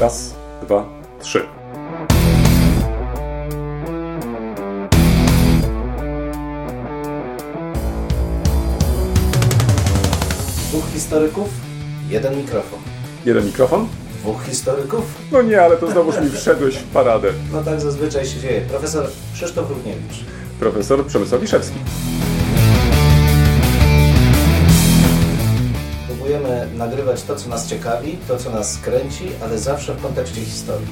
Raz, dwa, trzy. Dwóch historyków, jeden mikrofon. Jeden mikrofon? Dwóch historyków? No nie, ale to znowuż mi wszedłeś w paradę. No tak zazwyczaj się dzieje. Profesor Krzysztof Równiewicz. Profesor Przemysław Wiszewski. Nagrywać to, co nas ciekawi, to, co nas kręci, ale zawsze w kontekście historii.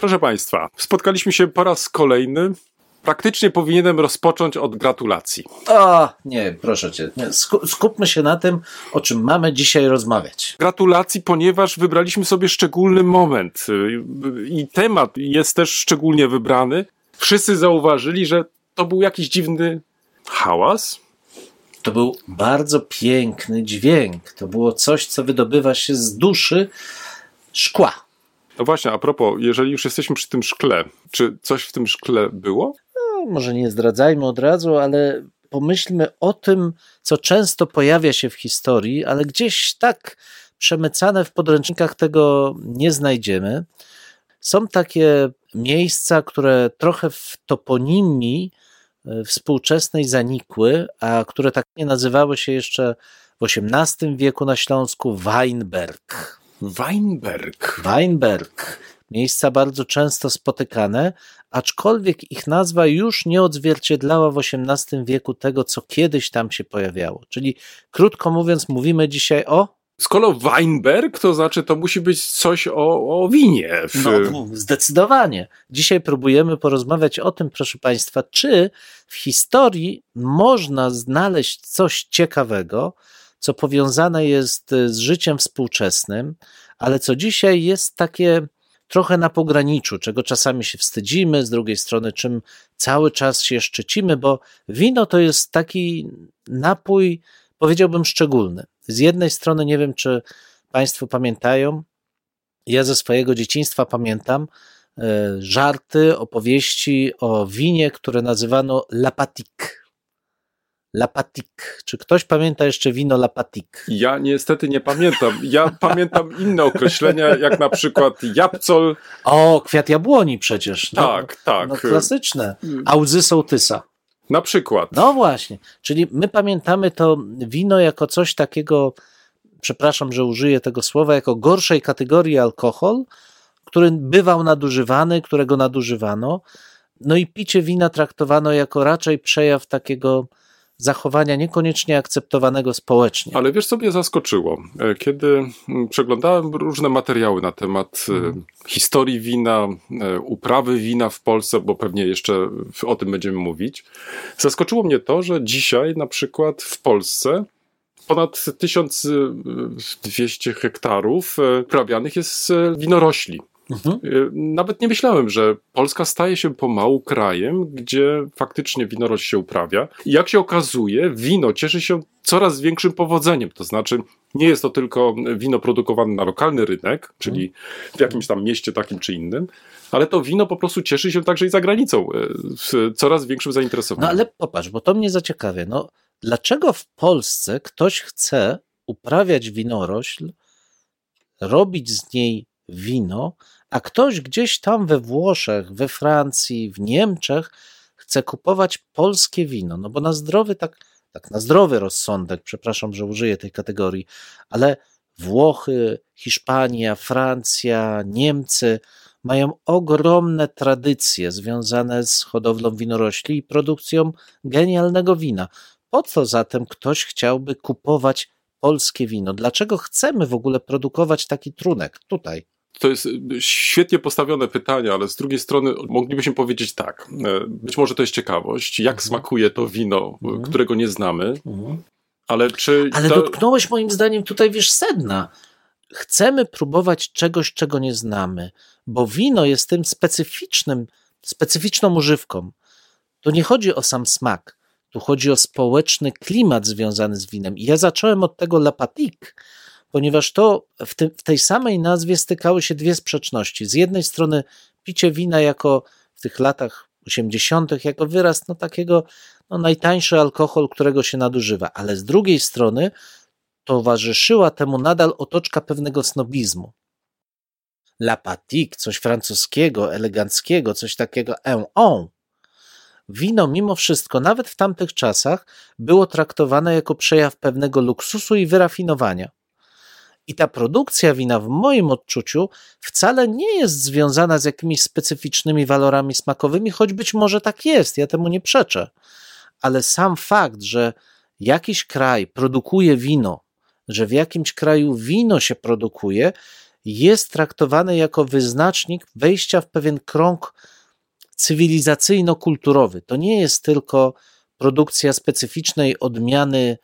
Proszę Państwa, spotkaliśmy się po raz kolejny. Praktycznie powinienem rozpocząć od gratulacji. O, nie, proszę cię. Skupmy się na tym, o czym mamy dzisiaj rozmawiać. Gratulacji, ponieważ wybraliśmy sobie szczególny moment y, i temat jest też szczególnie wybrany. Wszyscy zauważyli, że to był jakiś dziwny hałas. To był bardzo piękny dźwięk. To było coś, co wydobywa się z duszy szkła. No właśnie, a propos, jeżeli już jesteśmy przy tym szkle, czy coś w tym szkle było? No, może nie zdradzajmy od razu, ale pomyślmy o tym, co często pojawia się w historii, ale gdzieś tak przemycane w podręcznikach tego nie znajdziemy. Są takie miejsca, które trochę w toponimii e, współczesnej zanikły, a które tak nie nazywały się jeszcze w XVIII wieku na Śląsku Weinberg. Weinberg. Weinberg. Miejsca bardzo często spotykane, aczkolwiek ich nazwa już nie odzwierciedlała w XVIII wieku tego, co kiedyś tam się pojawiało. Czyli krótko mówiąc, mówimy dzisiaj o. Skoro Weinberg, to znaczy to musi być coś o, o winie. W... No, zdecydowanie. Dzisiaj próbujemy porozmawiać o tym, proszę Państwa, czy w historii można znaleźć coś ciekawego, co powiązane jest z życiem współczesnym, ale co dzisiaj jest takie trochę na pograniczu, czego czasami się wstydzimy, z drugiej strony czym cały czas się szczycimy, bo wino to jest taki napój, powiedziałbym, szczególny. Z jednej strony nie wiem, czy Państwo pamiętają, ja ze swojego dzieciństwa pamiętam e, żarty, opowieści o winie, które nazywano lapatik. Lapatik. Czy ktoś pamięta jeszcze wino lapatik? Ja niestety nie pamiętam. Ja pamiętam inne określenia, jak na przykład jabłcol. O, kwiat jabłoni przecież. No, Tak, tak. No, klasyczne. A łzy sołtysa. Na przykład. No właśnie. Czyli my pamiętamy to wino jako coś takiego, przepraszam, że użyję tego słowa, jako gorszej kategorii alkohol, który bywał nadużywany, którego nadużywano. No i picie wina traktowano jako raczej przejaw takiego zachowania niekoniecznie akceptowanego społecznie. Ale wiesz, co mnie zaskoczyło? E, Kiedy mm, przeglądałem różne materiały na temat e, historii wina, e, uprawy wina w Polsce, bo pewnie jeszcze o tym będziemy mówić, zaskoczyło mnie to, że dzisiaj na przykład w Polsce ponad 1200 hektarów uprawianych jest winorośli. Mhm. Y, Nawet nie myślałem, że Polska staje się pomału krajem, gdzie faktycznie winorość się uprawia. I jak się okazuje, wino cieszy się coraz większym powodzeniem. To znaczy, nie jest to tylko wino produkowane na lokalny rynek, czyli w jakimś tam mieście takim czy innym, ale to wino po prostu cieszy się także i za granicą, y, w coraz większym No zainteresowaniem. ale popatrz, bo to mnie zaciekawia. No, dlaczego w Polsce ktoś chce uprawiać winorośl, robić z niej wino, a ktoś gdzieś tam we Włoszech, we Francji, w Niemczech chce kupować polskie wino? No bo na zdrowy, tak, tak na zdrowy rozsądek, przepraszam, że użyję tej kategorii, ale Włochy, Hiszpania, Francja, Niemcy mają ogromne tradycje związane z hodowlą winorośli i produkcją genialnego wina. Po co zatem ktoś chciałby kupować polskie wino? Dlaczego chcemy w ogóle produkować taki trunek tutaj? To jest y, świetnie postawione pytanie, ale z drugiej strony moglibyśmy powiedzieć tak. e, Być może to jest ciekawość, jak smakuje to wino, y, Mhm. którego nie znamy, ale czy. Ale dotknąłeś moim zdaniem tutaj, wiesz, sedna. Chcemy próbować czegoś, czego nie znamy, bo wino jest tym specyficznym, specyficzną używką. Tu nie chodzi o sam smak, tu chodzi o społeczny klimat związany z winem. I ja zacząłem od tego lapatik, ponieważ to w, tym, w tej samej nazwie stykały się dwie sprzeczności. Z jednej strony picie wina jako w tych latach 80., jako wyraz no, takiego no, najtańszy alkohol, którego się nadużywa, ale z drugiej strony towarzyszyła temu nadal otoczka pewnego snobizmu. La Patique, coś francuskiego, eleganckiego, coś takiego en on. Wino mimo wszystko, nawet w tamtych czasach, było traktowane jako przejaw pewnego luksusu i wyrafinowania. I ta produkcja wina, w moim odczuciu, wcale nie jest związana z jakimiś specyficznymi walorami smakowymi, choć być może tak jest, ja temu nie przeczę. Ale sam fakt, że jakiś kraj produkuje wino, że w jakimś kraju wino się produkuje, jest traktowany jako wyznacznik wejścia w pewien krąg cywilizacyjno-kulturowy. To nie jest tylko produkcja specyficznej odmiany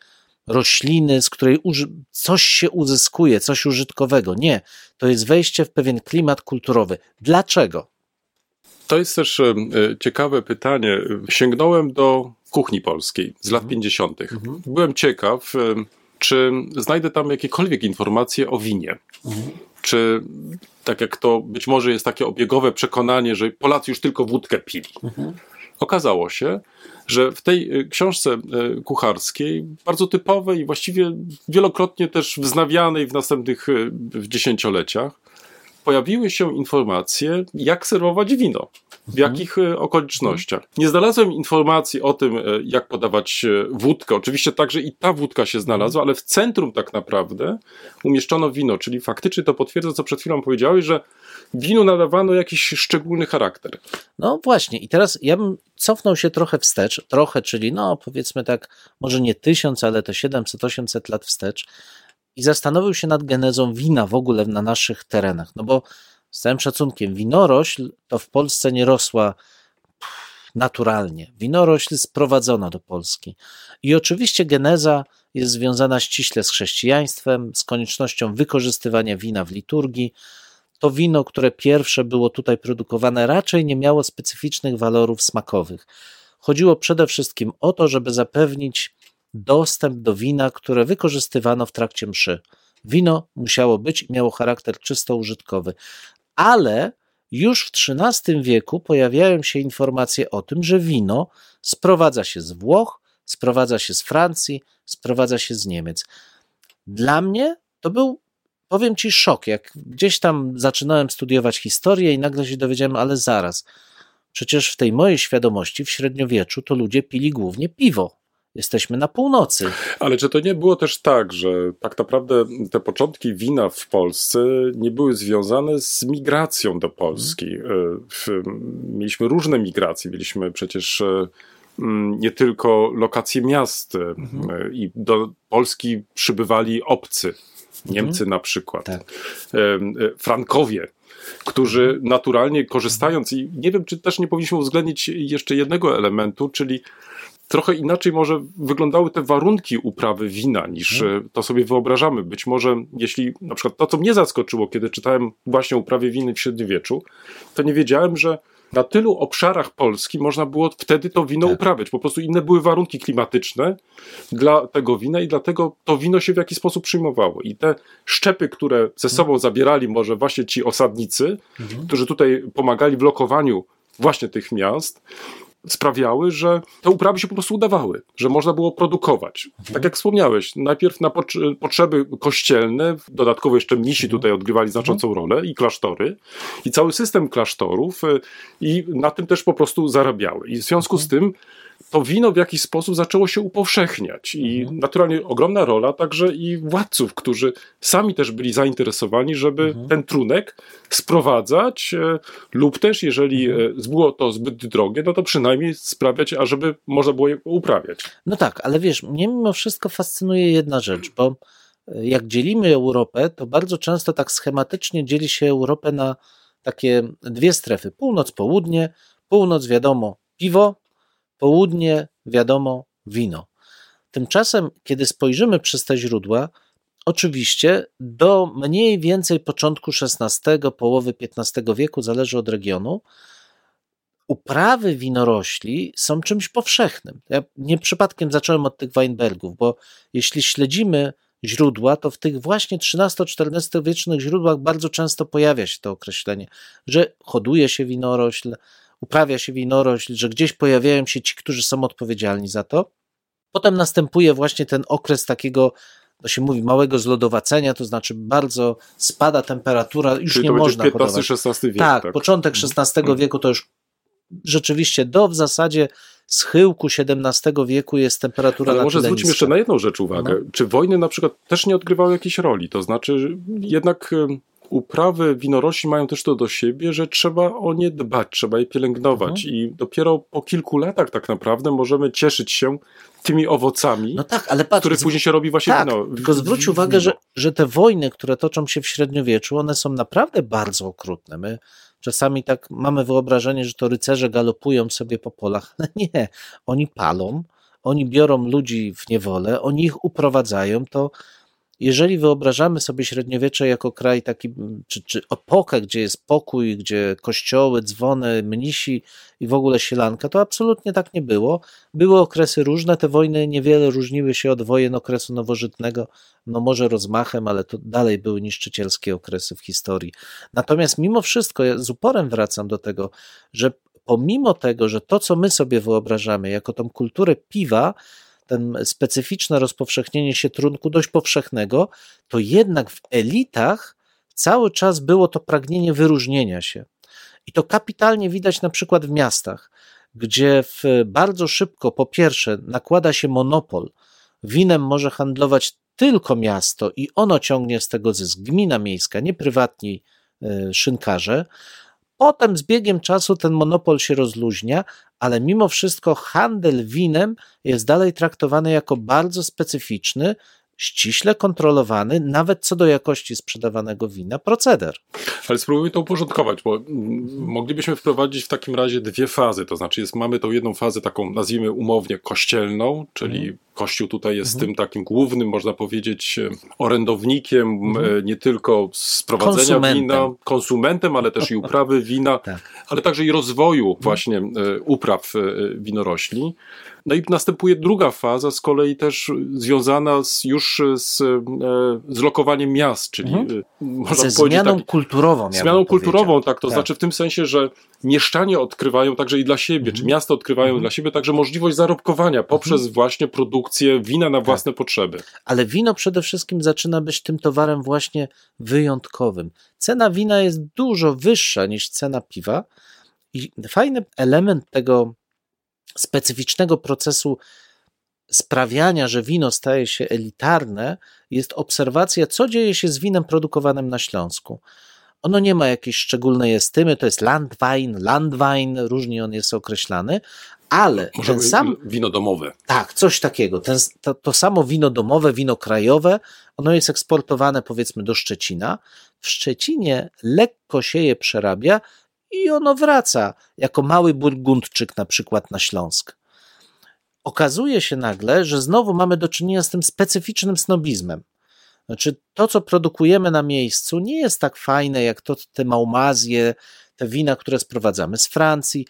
rośliny, z której coś się uzyskuje, coś użytkowego. Nie, to jest wejście w pewien klimat kulturowy. Dlaczego? To jest też e, ciekawe pytanie. Sięgnąłem do kuchni polskiej z lat 50. Mhm. mhm. Byłem ciekaw, e, czy znajdę tam jakiekolwiek informacje o winie. Mhm. Czy tak jak to być może jest takie obiegowe przekonanie, że Polacy już tylko wódkę pili. Mhm. Okazało się, że w tej y, książce y, kucharskiej, bardzo typowej właściwie wielokrotnie też wznawianej w następnych y, dziesięcioleciach, pojawiły się informacje, jak serwować wino, w mhm. jakich okolicznościach. Nie znalazłem informacji o tym, jak podawać wódkę. Oczywiście także i ta wódka się znalazła, ale w centrum tak naprawdę umieszczono wino, czyli faktycznie to potwierdza, co przed chwilą powiedziałeś, że winu nadawano jakiś szczególny charakter. No właśnie, i teraz ja bym cofnął się trochę wstecz, trochę, czyli no powiedzmy tak, może nie tysiąc, ale to 700-800 lat wstecz i zastanowił się nad genezą wina w ogóle na naszych terenach. No bo z całym szacunkiem, winorośl to w Polsce nie rosła naturalnie. Winorośl sprowadzono do Polski. I oczywiście geneza jest związana ściśle z chrześcijaństwem, z koniecznością wykorzystywania wina w liturgii, to wino, które pierwsze było tutaj produkowane, raczej nie miało specyficznych walorów smakowych. Chodziło przede wszystkim o to, żeby zapewnić dostęp do wina, które wykorzystywano w trakcie mszy. Wino musiało być i miało charakter czysto użytkowy. Ale już w XIII wieku pojawiają się informacje o tym, że wino sprowadza się z Włoch, sprowadza się z Francji, sprowadza się z Niemiec. Dla mnie to był powiem ci szok, jak gdzieś tam zaczynałem studiować historię i nagle się dowiedziałem, ale zaraz, przecież w tej mojej świadomości w średniowieczu to ludzie pili głównie piwo. Jesteśmy na północy. Ale czy to nie było też tak, że tak naprawdę te początki wina w Polsce nie były związane z migracją do Polski? Hmm. Mieliśmy różne migracje. Mieliśmy przecież e, nie tylko lokacje miast hmm. i do Polski przybywali obcy Niemcy mhm. na przykład, tak. E, Frankowie, którzy mhm. naturalnie korzystając, i nie wiem, czy też nie powinniśmy uwzględnić jeszcze jednego elementu, czyli trochę inaczej może wyglądały te warunki uprawy wina niż mhm. to sobie wyobrażamy. Być może, jeśli na przykład to, co mnie zaskoczyło, kiedy czytałem właśnie o uprawie winy w średniowieczu, to nie wiedziałem, że na tylu obszarach Polski można było wtedy to wino tak. uprawiać. Po prostu inne były warunki klimatyczne dla tego wina i dlatego to wino się w jakiś sposób przyjmowało. I te szczepy, które ze sobą zabierali może właśnie ci osadnicy, mhm. którzy tutaj pomagali w lokowaniu właśnie tych miast, sprawiały, że te uprawy się po prostu udawały, że można było produkować. Mhm. Tak jak wspomniałeś, najpierw na potrzeby kościelne, dodatkowo jeszcze mnisi mhm. tutaj odgrywali znaczącą mhm. rolę i klasztory, i cały system klasztorów, y, i na tym też po prostu zarabiały. I w związku z mhm. tym to wino w jakiś sposób zaczęło się upowszechniać i mhm. naturalnie ogromna rola także i władców, którzy sami też byli zainteresowani, żeby mhm. ten trunek sprowadzać e, lub też, jeżeli mhm. E, było to zbyt drogie, no to przynajmniej sprawiać, ażeby można było je uprawiać. No tak, ale wiesz, mnie mimo wszystko fascynuje jedna rzecz, bo e, jak dzielimy Europę, to bardzo często tak schematycznie dzieli się Europę na takie dwie strefy: północ, południe. Północ, wiadomo, piwo, południe, wiadomo, wino. Tymczasem, kiedy spojrzymy przez te źródła, oczywiście do mniej więcej początku XVI, połowy XV wieku, zależy od regionu, uprawy winorośli są czymś powszechnym. Ja nie przypadkiem zacząłem od tych Weinbergów, bo jeśli śledzimy źródła, to w tych właśnie XIII-XIV wiecznych źródłach bardzo często pojawia się to określenie, że hoduje się winorośl, uprawia się winorośl, że gdzieś pojawiają się ci, którzy są odpowiedzialni za to. Potem następuje właśnie ten okres takiego, to się mówi, małego zlodowacenia, to znaczy bardzo spada temperatura, już Czyli nie to można 15 hodować. Wiek. Tak, początek XVI wieku to już rzeczywiście do w zasadzie schyłku XVII wieku jest temperatura Ale na może zwróćmy niska. jeszcze na jedną rzecz uwagę. No. Czy wojny na przykład też nie odgrywały jakiejś roli? To znaczy, jednak uprawy winorośli mają też to do siebie, że trzeba o nie dbać, trzeba je pielęgnować Mhm. i dopiero po kilku latach tak naprawdę możemy cieszyć się tymi owocami, No tak, ale patrz, których później się robi właśnie tak, wino. tylko zwróć uwagę, że, że te wojny, które toczą się w średniowieczu, one są naprawdę bardzo okrutne. My czasami tak mamy wyobrażenie, że to rycerze galopują sobie po polach, ale nie, oni palą, oni biorą ludzi w niewolę, oni ich uprowadzają, to jeżeli wyobrażamy sobie średniowiecze jako kraj taki, czy, czy epokę, gdzie jest pokój, gdzie kościoły, dzwony, mnisi i w ogóle sielanka, to absolutnie tak nie było. Były okresy różne, te wojny niewiele różniły się od wojen okresu nowożytnego, no może rozmachem, ale to dalej były niszczycielskie okresy w historii. Natomiast mimo wszystko, ja z uporem wracam do tego, że pomimo tego, że to, co my sobie wyobrażamy jako tą kulturę piwa, ten specyficzne rozpowszechnienie się trunku dość powszechnego, to jednak w elitach cały czas było to pragnienie wyróżnienia się. I to kapitalnie widać na przykład w miastach, gdzie w bardzo szybko, po pierwsze, nakłada się monopol. Winem może handlować tylko miasto i ono ciągnie z tego zysk. Gmina miejska, nie prywatni y, szynkarze. Potem z biegiem czasu ten monopol się rozluźnia, ale mimo wszystko handel winem jest dalej traktowany jako bardzo specyficzny, ściśle kontrolowany, nawet co do jakości sprzedawanego wina, proceder. Ale spróbujmy to uporządkować, bo mm, moglibyśmy wprowadzić w takim razie dwie fazy. To znaczy, jest, mamy tą jedną fazę taką, nazwijmy umownie, kościelną, czyli Mhm. Kościół tutaj jest Mhm. tym takim głównym, można powiedzieć, e, orędownikiem Mhm. e, nie tylko sprowadzenia Konsumentem. wina, konsumentem, ale też i uprawy wina, Tak. ale także i rozwoju właśnie e, upraw winorośli. No i następuje druga faza, z kolei też związana z, już z, z lokowaniem miast, czyli Mhm. można zmianą tak, kulturową. ja Zmianą kulturową, tak, to Tak. znaczy w tym sensie, że mieszczanie odkrywają także i dla siebie, czy miasta odkrywają Mhm. dla siebie także możliwość zarobkowania poprzez właśnie produkcję wina na własne potrzeby. Ale wino przede wszystkim zaczyna być tym towarem właśnie wyjątkowym. Cena wina jest dużo wyższa niż cena piwa i fajny element tego specyficznego procesu sprawiania, że wino staje się elitarne, jest obserwacja, co dzieje się z winem produkowanym na Śląsku. Ono nie ma jakiejś szczególnej estymy, to jest Landwein, Landwein, różnie on jest określany, ale Może ten sam wino domowe. tak, coś takiego. Ten, to, to samo wino domowe, wino krajowe, ono jest eksportowane powiedzmy do Szczecina. W Szczecinie lekko się je przerabia i ono wraca jako mały burgundczyk na przykład na Śląsk. Okazuje się nagle, że znowu mamy do czynienia z tym specyficznym snobizmem. Znaczy, to, co produkujemy na miejscu, nie jest tak fajne jak to, te małmazje, te wina, które sprowadzamy z Francji.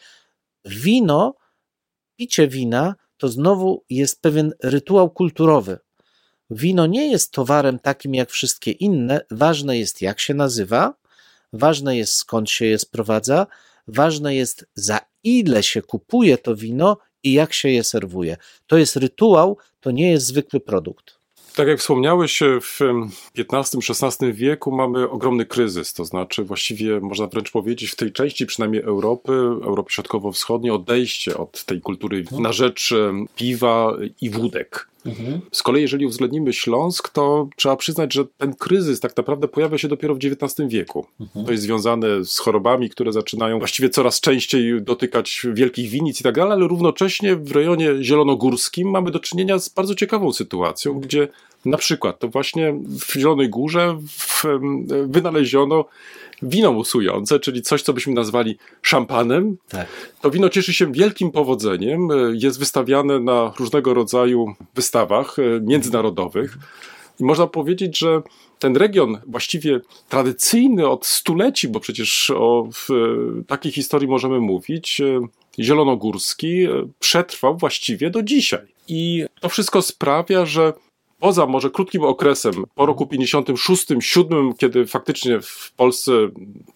Wino picie wina to znowu jest pewien rytuał kulturowy. Wino nie jest towarem takim jak wszystkie inne. Ważne jest, jak się nazywa, ważne jest, skąd się je sprowadza, ważne jest, za ile się kupuje to wino i jak się je serwuje. To jest rytuał, to nie jest zwykły produkt. Tak jak wspomniałeś, w XV-XVI wieku mamy ogromny kryzys, to znaczy właściwie można wręcz powiedzieć w tej części przynajmniej Europy, Europy Środkowo-Wschodniej, odejście od tej kultury na rzecz piwa i wódek. Z kolei, jeżeli uwzględnimy Śląsk, to trzeba przyznać, że ten kryzys tak naprawdę pojawia się dopiero w XIX wieku. To jest związane z chorobami, które zaczynają właściwie coraz częściej dotykać wielkich winic i tak dalej, ale równocześnie w rejonie zielonogórskim mamy do czynienia z bardzo ciekawą sytuacją, gdzie na przykład to właśnie w Zielonej Górze w, wynaleziono wino musujące, czyli coś, co byśmy nazwali szampanem, Tak. to wino cieszy się wielkim powodzeniem, e, jest wystawiane na różnego rodzaju wystawach e, międzynarodowych i można powiedzieć, że ten region właściwie tradycyjny od stuleci, bo przecież o w, e, takiej historii możemy mówić, zielonogórski, przetrwał właściwie do dzisiaj. I to wszystko sprawia, że poza może krótkim okresem, po roku 56, 7, kiedy faktycznie w Polsce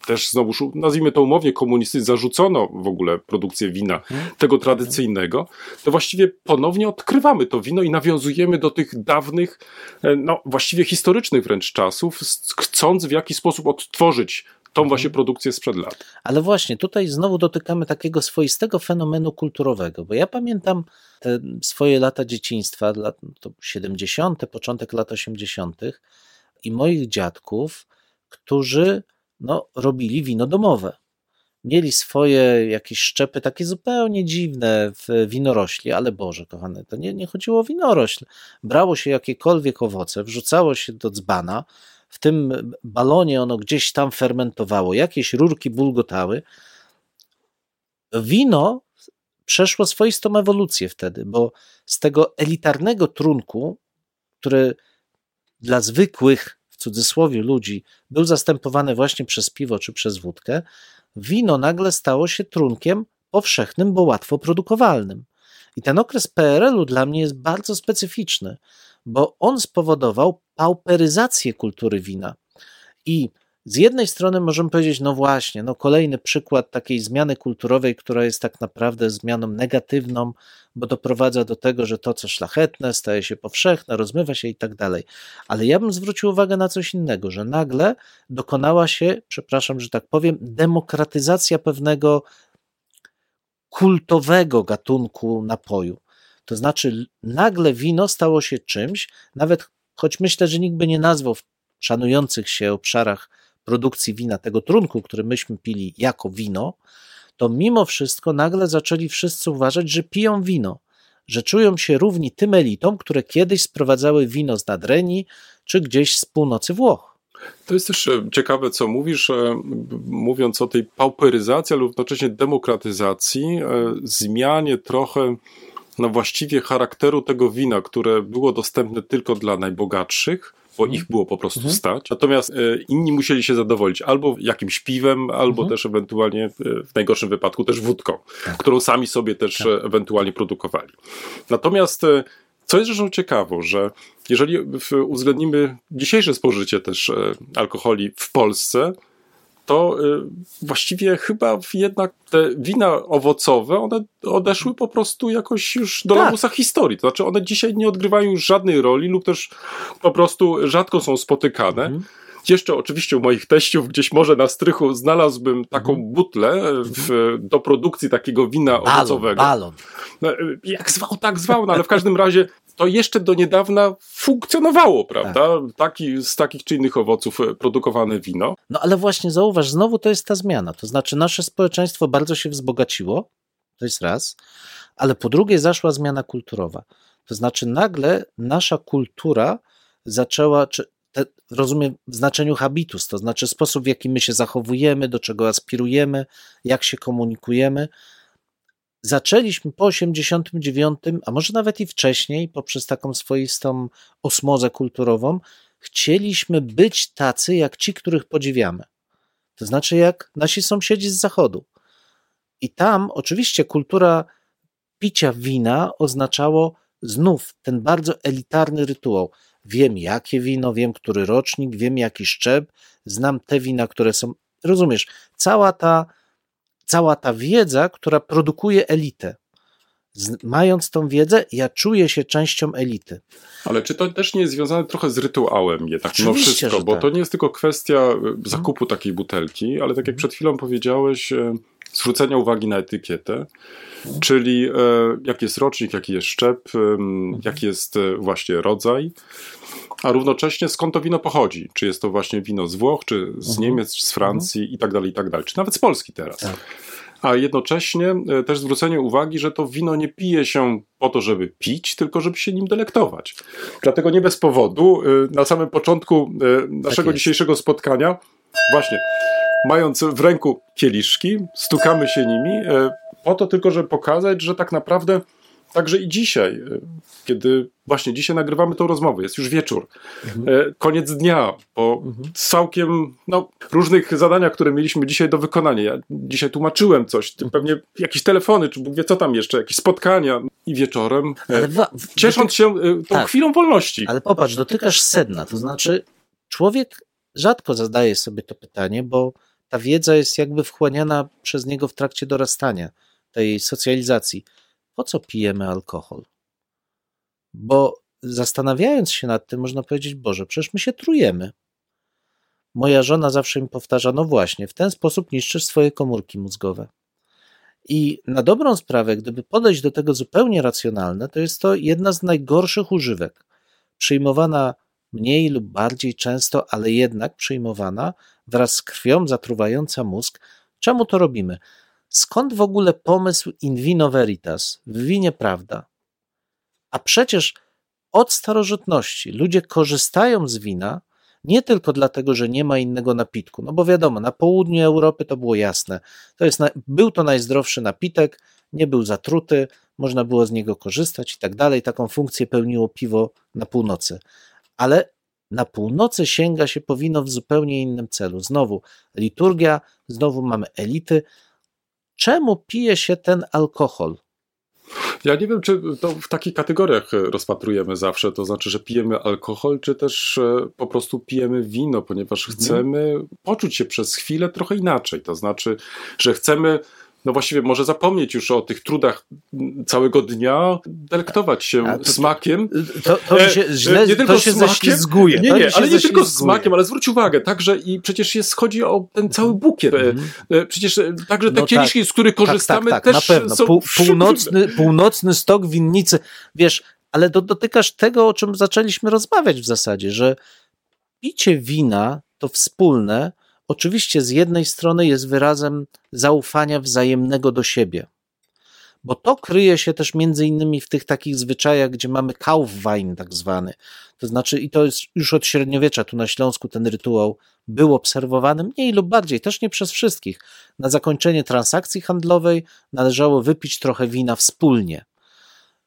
też znowu, nazwijmy to umownie, komunistycznie zarzucono w ogóle produkcję wina mhm. tego tradycyjnego, to właściwie ponownie odkrywamy to wino i nawiązujemy do tych dawnych, e, no właściwie historycznych wręcz czasów, chcąc w jakiś sposób odtworzyć tą mhm. właśnie produkcję sprzed lat. Ale właśnie tutaj znowu dotykamy takiego swoistego fenomenu kulturowego, bo ja pamiętam te swoje lata dzieciństwa, lat, to 70., początek lat 80. i moich dziadków, którzy no, robili wino domowe. Mieli swoje jakieś szczepy takie zupełnie dziwne w winorośli, ale Boże, kochane, to nie, nie chodziło o winorośl. Brało się jakiekolwiek owoce, wrzucało się do dzbana, w tym balonie ono gdzieś tam fermentowało, jakieś rurki bulgotały. Wino przeszło swoistą ewolucję wtedy, bo z tego elitarnego trunku, który dla zwykłych, w cudzysłowie, ludzi był zastępowany właśnie przez piwo czy przez wódkę, wino nagle stało się trunkiem powszechnym, bo łatwo produkowalnym. I ten okres PRL-u dla mnie jest bardzo specyficzny, bo on spowodował pauperyzację kultury wina. I z jednej strony możemy powiedzieć, no właśnie, no kolejny przykład takiej zmiany kulturowej, która jest tak naprawdę zmianą negatywną, bo doprowadza do tego, że to, co szlachetne, staje się powszechne, rozmywa się i tak dalej. Ale ja bym zwrócił uwagę na coś innego, że nagle dokonała się, przepraszam, że tak powiem, demokratyzacja pewnego kultowego gatunku napoju. To znaczy, nagle wino stało się czymś, nawet choć myślę, że nikt by nie nazwał w szanujących się obszarach produkcji wina tego trunku, który myśmy pili jako wino, to mimo wszystko nagle zaczęli wszyscy uważać, że piją wino, że czują się równi tym elitom, które kiedyś sprowadzały wino z Nadrenii czy gdzieś z północy Włoch. To jest też e, ciekawe, co mówisz, e, mówiąc o tej pauperyzacji, ale równocześnie demokratyzacji, e, zmianie trochę no właściwie charakteru tego wina, które było dostępne tylko dla najbogatszych, bo ich było po prostu mhm. stać. Natomiast e, inni musieli się zadowolić albo jakimś piwem, albo mhm. też ewentualnie e, w najgorszym wypadku też wódką, tak. którą sami sobie też tak. E, ewentualnie produkowali. Natomiast co jest rzeczą ciekawą, że jeżeli uwzględnimy dzisiejsze spożycie też alkoholi w Polsce, to y, właściwie chyba jednak te wina owocowe, one odeszły po prostu jakoś już do tak. lamusa historii. To znaczy one dzisiaj nie odgrywają już żadnej roli lub też po prostu rzadko są spotykane. Mhm. Jeszcze oczywiście u moich teściów gdzieś może na strychu znalazłbym taką mhm. butlę w, do produkcji takiego wina balon, owocowego. Balon. No, jak zwał, tak zwał, no ale w każdym razie to jeszcze do niedawna funkcjonowało, prawda? Tak. Taki, z takich czy innych owoców e, produkowane wino. No ale właśnie zauważ, znowu to jest ta zmiana. To znaczy, nasze społeczeństwo bardzo się wzbogaciło, to jest raz, ale po drugie zaszła zmiana kulturowa. To znaczy, nagle nasza kultura zaczęła, czy te, rozumiem w znaczeniu habitus, to znaczy sposób, w jaki my się zachowujemy, do czego aspirujemy, jak się komunikujemy, zaczęliśmy po 89, a może nawet i wcześniej, poprzez taką swoistą osmozę kulturową, chcieliśmy być tacy jak ci, których podziwiamy. To znaczy jak nasi sąsiedzi z zachodu. I tam oczywiście kultura picia wina oznaczało znów ten bardzo elitarny rytuał. Wiem jakie wino, wiem który rocznik, wiem jaki szczep, znam te wina, które są. Rozumiesz, cała ta cała ta wiedza, która produkuje elitę. Z, mając tą wiedzę, ja czuję się częścią elity. Ale czy to też nie jest związane trochę z rytuałem jednak mimo wszystko? Bo tak. to nie jest tylko kwestia e, zakupu takiej butelki, ale tak jak mhm. przed chwilą powiedziałeś, e, zwrócenia uwagi na etykietę, czyli e, jaki jest rocznik, jaki jest szczep, mhm. jaki jest właśnie rodzaj, a równocześnie skąd to wino pochodzi. Czy jest to właśnie wino z Włoch, czy z mhm. Niemiec, czy z Francji mhm. i tak dalej, i tak dalej. Czy nawet z Polski teraz. Tak. A jednocześnie e, też zwrócenie uwagi, że to wino nie pije się po to, żeby pić, tylko żeby się nim delektować. Dlatego nie bez powodu e, na samym początku e, naszego tak dzisiejszego spotkania, właśnie mając w ręku kieliszki, stukamy się nimi, po to tylko, żeby pokazać, że tak naprawdę Także i dzisiaj, e, kiedy właśnie dzisiaj nagrywamy tą rozmowę, jest już wieczór, mhm. koniec dnia, po mhm. całkiem no, różnych zadaniach, które mieliśmy dzisiaj do wykonania. Ja dzisiaj tłumaczyłem coś, mhm. pewnie jakieś telefony, czy Bóg wie co tam jeszcze, jakieś spotkania i wieczorem, ciesząc się tą tak. chwilą wolności. Ale popatrz, dotykasz sedna, to znaczy człowiek rzadko zadaje sobie to pytanie, bo ta wiedza jest jakby wchłaniana przez niego w trakcie dorastania, tej socjalizacji. Po co pijemy alkohol? Bo zastanawiając się nad tym, można powiedzieć, Boże, przecież my się trujemy. Moja żona zawsze mi powtarza, no właśnie, w ten sposób niszczysz swoje komórki mózgowe. I na dobrą sprawę, gdyby podejść do tego zupełnie racjonalne, to jest to jedna z najgorszych używek, przyjmowana mniej lub bardziej często, ale jednak przyjmowana wraz z krwią zatruwająca mózg. Czemu to robimy? Skąd w ogóle pomysł in vino veritas, w winie prawda? A przecież od starożytności ludzie korzystają z wina nie tylko dlatego, że nie ma innego napitku, no bo wiadomo, na południu Europy to było jasne. To jest, był to najzdrowszy napitek, nie był zatruty, można było z niego korzystać i tak dalej. Taką funkcję pełniło piwo na północy ale na północy sięga się powinno w zupełnie innym celu. Znowu liturgia, znowu mamy elity. Czemu pije się ten alkohol? Ja nie wiem, czy to w takich kategoriach rozpatrujemy zawsze, to znaczy, że pijemy alkohol, czy też e, po prostu pijemy wino, ponieważ mhm. chcemy poczuć się przez chwilę trochę inaczej. To znaczy, że chcemy no właściwie może zapomnieć już o tych trudach całego dnia, delektować się to, smakiem. To, to e, się źle, nie tylko to się smakiem, Nie, nie, ale nie tylko smakiem, ale zwróć uwagę, także i przecież jest, chodzi o ten cały bukiet. Mm -hmm. Przecież także te no kieliszki, tak, z których korzystamy tak, tak, tak, też na pewno. są Pół, północny, północny stok winnicy. Wiesz, ale do, dotykasz tego, o czym zaczęliśmy rozmawiać w zasadzie, że picie wina to wspólne, oczywiście z jednej strony jest wyrazem zaufania wzajemnego do siebie, bo to kryje się też między innymi w tych takich zwyczajach, gdzie mamy Kaufwein tak zwany. To znaczy, i to jest już od średniowiecza, tu na Śląsku ten rytuał był obserwowany mniej lub bardziej, też nie przez wszystkich. Na zakończenie transakcji handlowej należało wypić trochę wina wspólnie.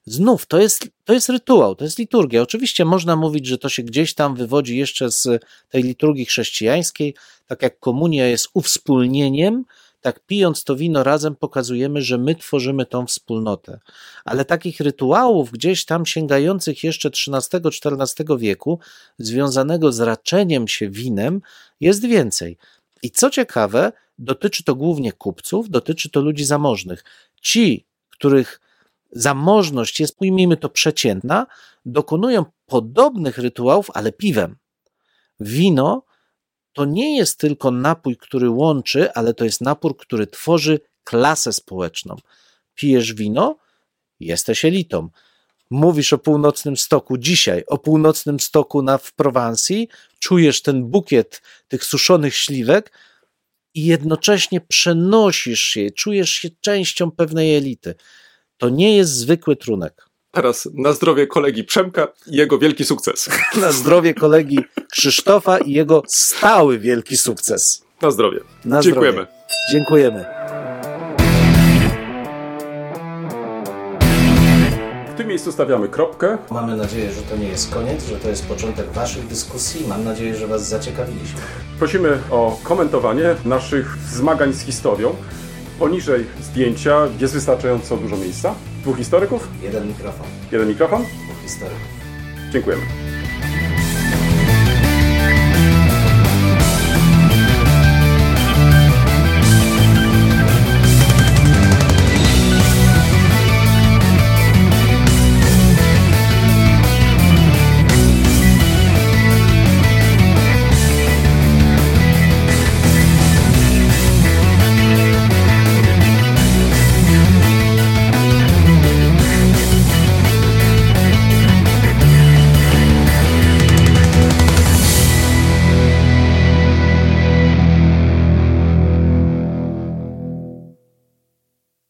Znów, to jest, to jest rytuał, to jest liturgia. Oczywiście można mówić, że to się gdzieś tam wywodzi jeszcze z tej liturgii chrześcijańskiej, tak jak komunia jest uwspólnieniem, tak pijąc to wino razem pokazujemy, że my tworzymy tą wspólnotę. Ale takich rytuałów gdzieś tam sięgających jeszcze XIII-XIV wieku, związanego z raczeniem się winem, jest więcej. I co ciekawe, dotyczy to głównie kupców, dotyczy to ludzi zamożnych. Ci, których zamożność jest, ujmijmy to, przeciętna, dokonują podobnych rytuałów, ale piwem. Wino to nie jest tylko napój, który łączy, ale to jest napój, który tworzy klasę społeczną. Pijesz wino, jesteś elitą. Mówisz o północnym stoku dzisiaj, o północnym stoku na, w Prowansji, czujesz ten bukiet tych suszonych śliwek i jednocześnie przenosisz się, czujesz się częścią pewnej elity. To nie jest zwykły trunek. Teraz na zdrowie kolegi Przemka i jego wielki sukces. Na zdrowie kolegi Krzysztofa i jego stały wielki sukces. Na zdrowie. Na Dziękujemy. Zdrowie. Dziękujemy. W tym miejscu stawiamy kropkę. Mamy nadzieję, że to nie jest koniec, że to jest początek Waszych dyskusji. Mam nadzieję, że Was zaciekawiliśmy. Prosimy o komentowanie naszych zmagań z historią. Poniżej zdjęcia jest wystarczająco dużo miejsca. Dwóch historyków? Jeden mikrofon. Jeden mikrofon? Dwóch historyków. Dziękujemy.